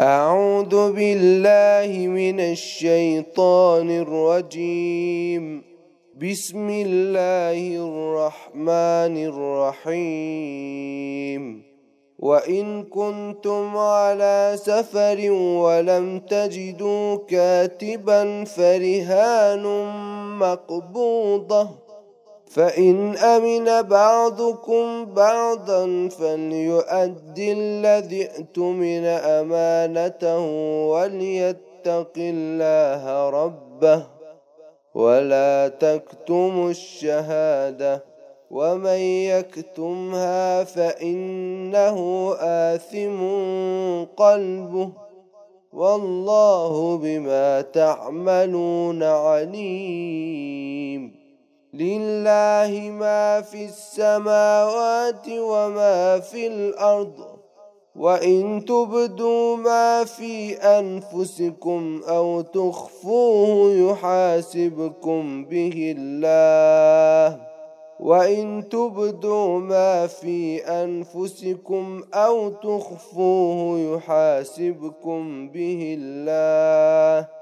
أعوذ بالله من الشيطان الرجيم. بسم الله الرحمن الرحيم. وإن كنتم على سفر ولم تجدوا كاتبا فرهان مقبوضة. فإن أمن بعضكم بعضا فليؤد الذي ائتمن أمانته وليتق الله ربه ولا تكتموا الشهادة ومن يكتمها فإنه آثم قلبه والله بما تعملون عليم لله ما في السماوات وما في الأرض وإن تبدوا ما في أنفسكم أو تخفوه يحاسبكم به الله وإن تبدوا ما في أنفسكم أو تخفوه يحاسبكم به الله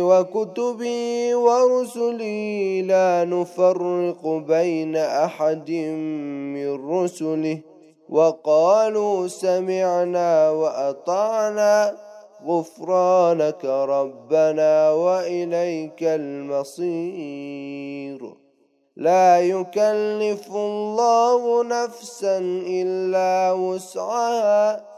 وكتبه ورسله لا نفرق بين أحد من رسله. وقالوا سمعنا وأطعنا. غفرانك ربنا وإليك المصير. لا يكلف الله نفسا إلا وسعها.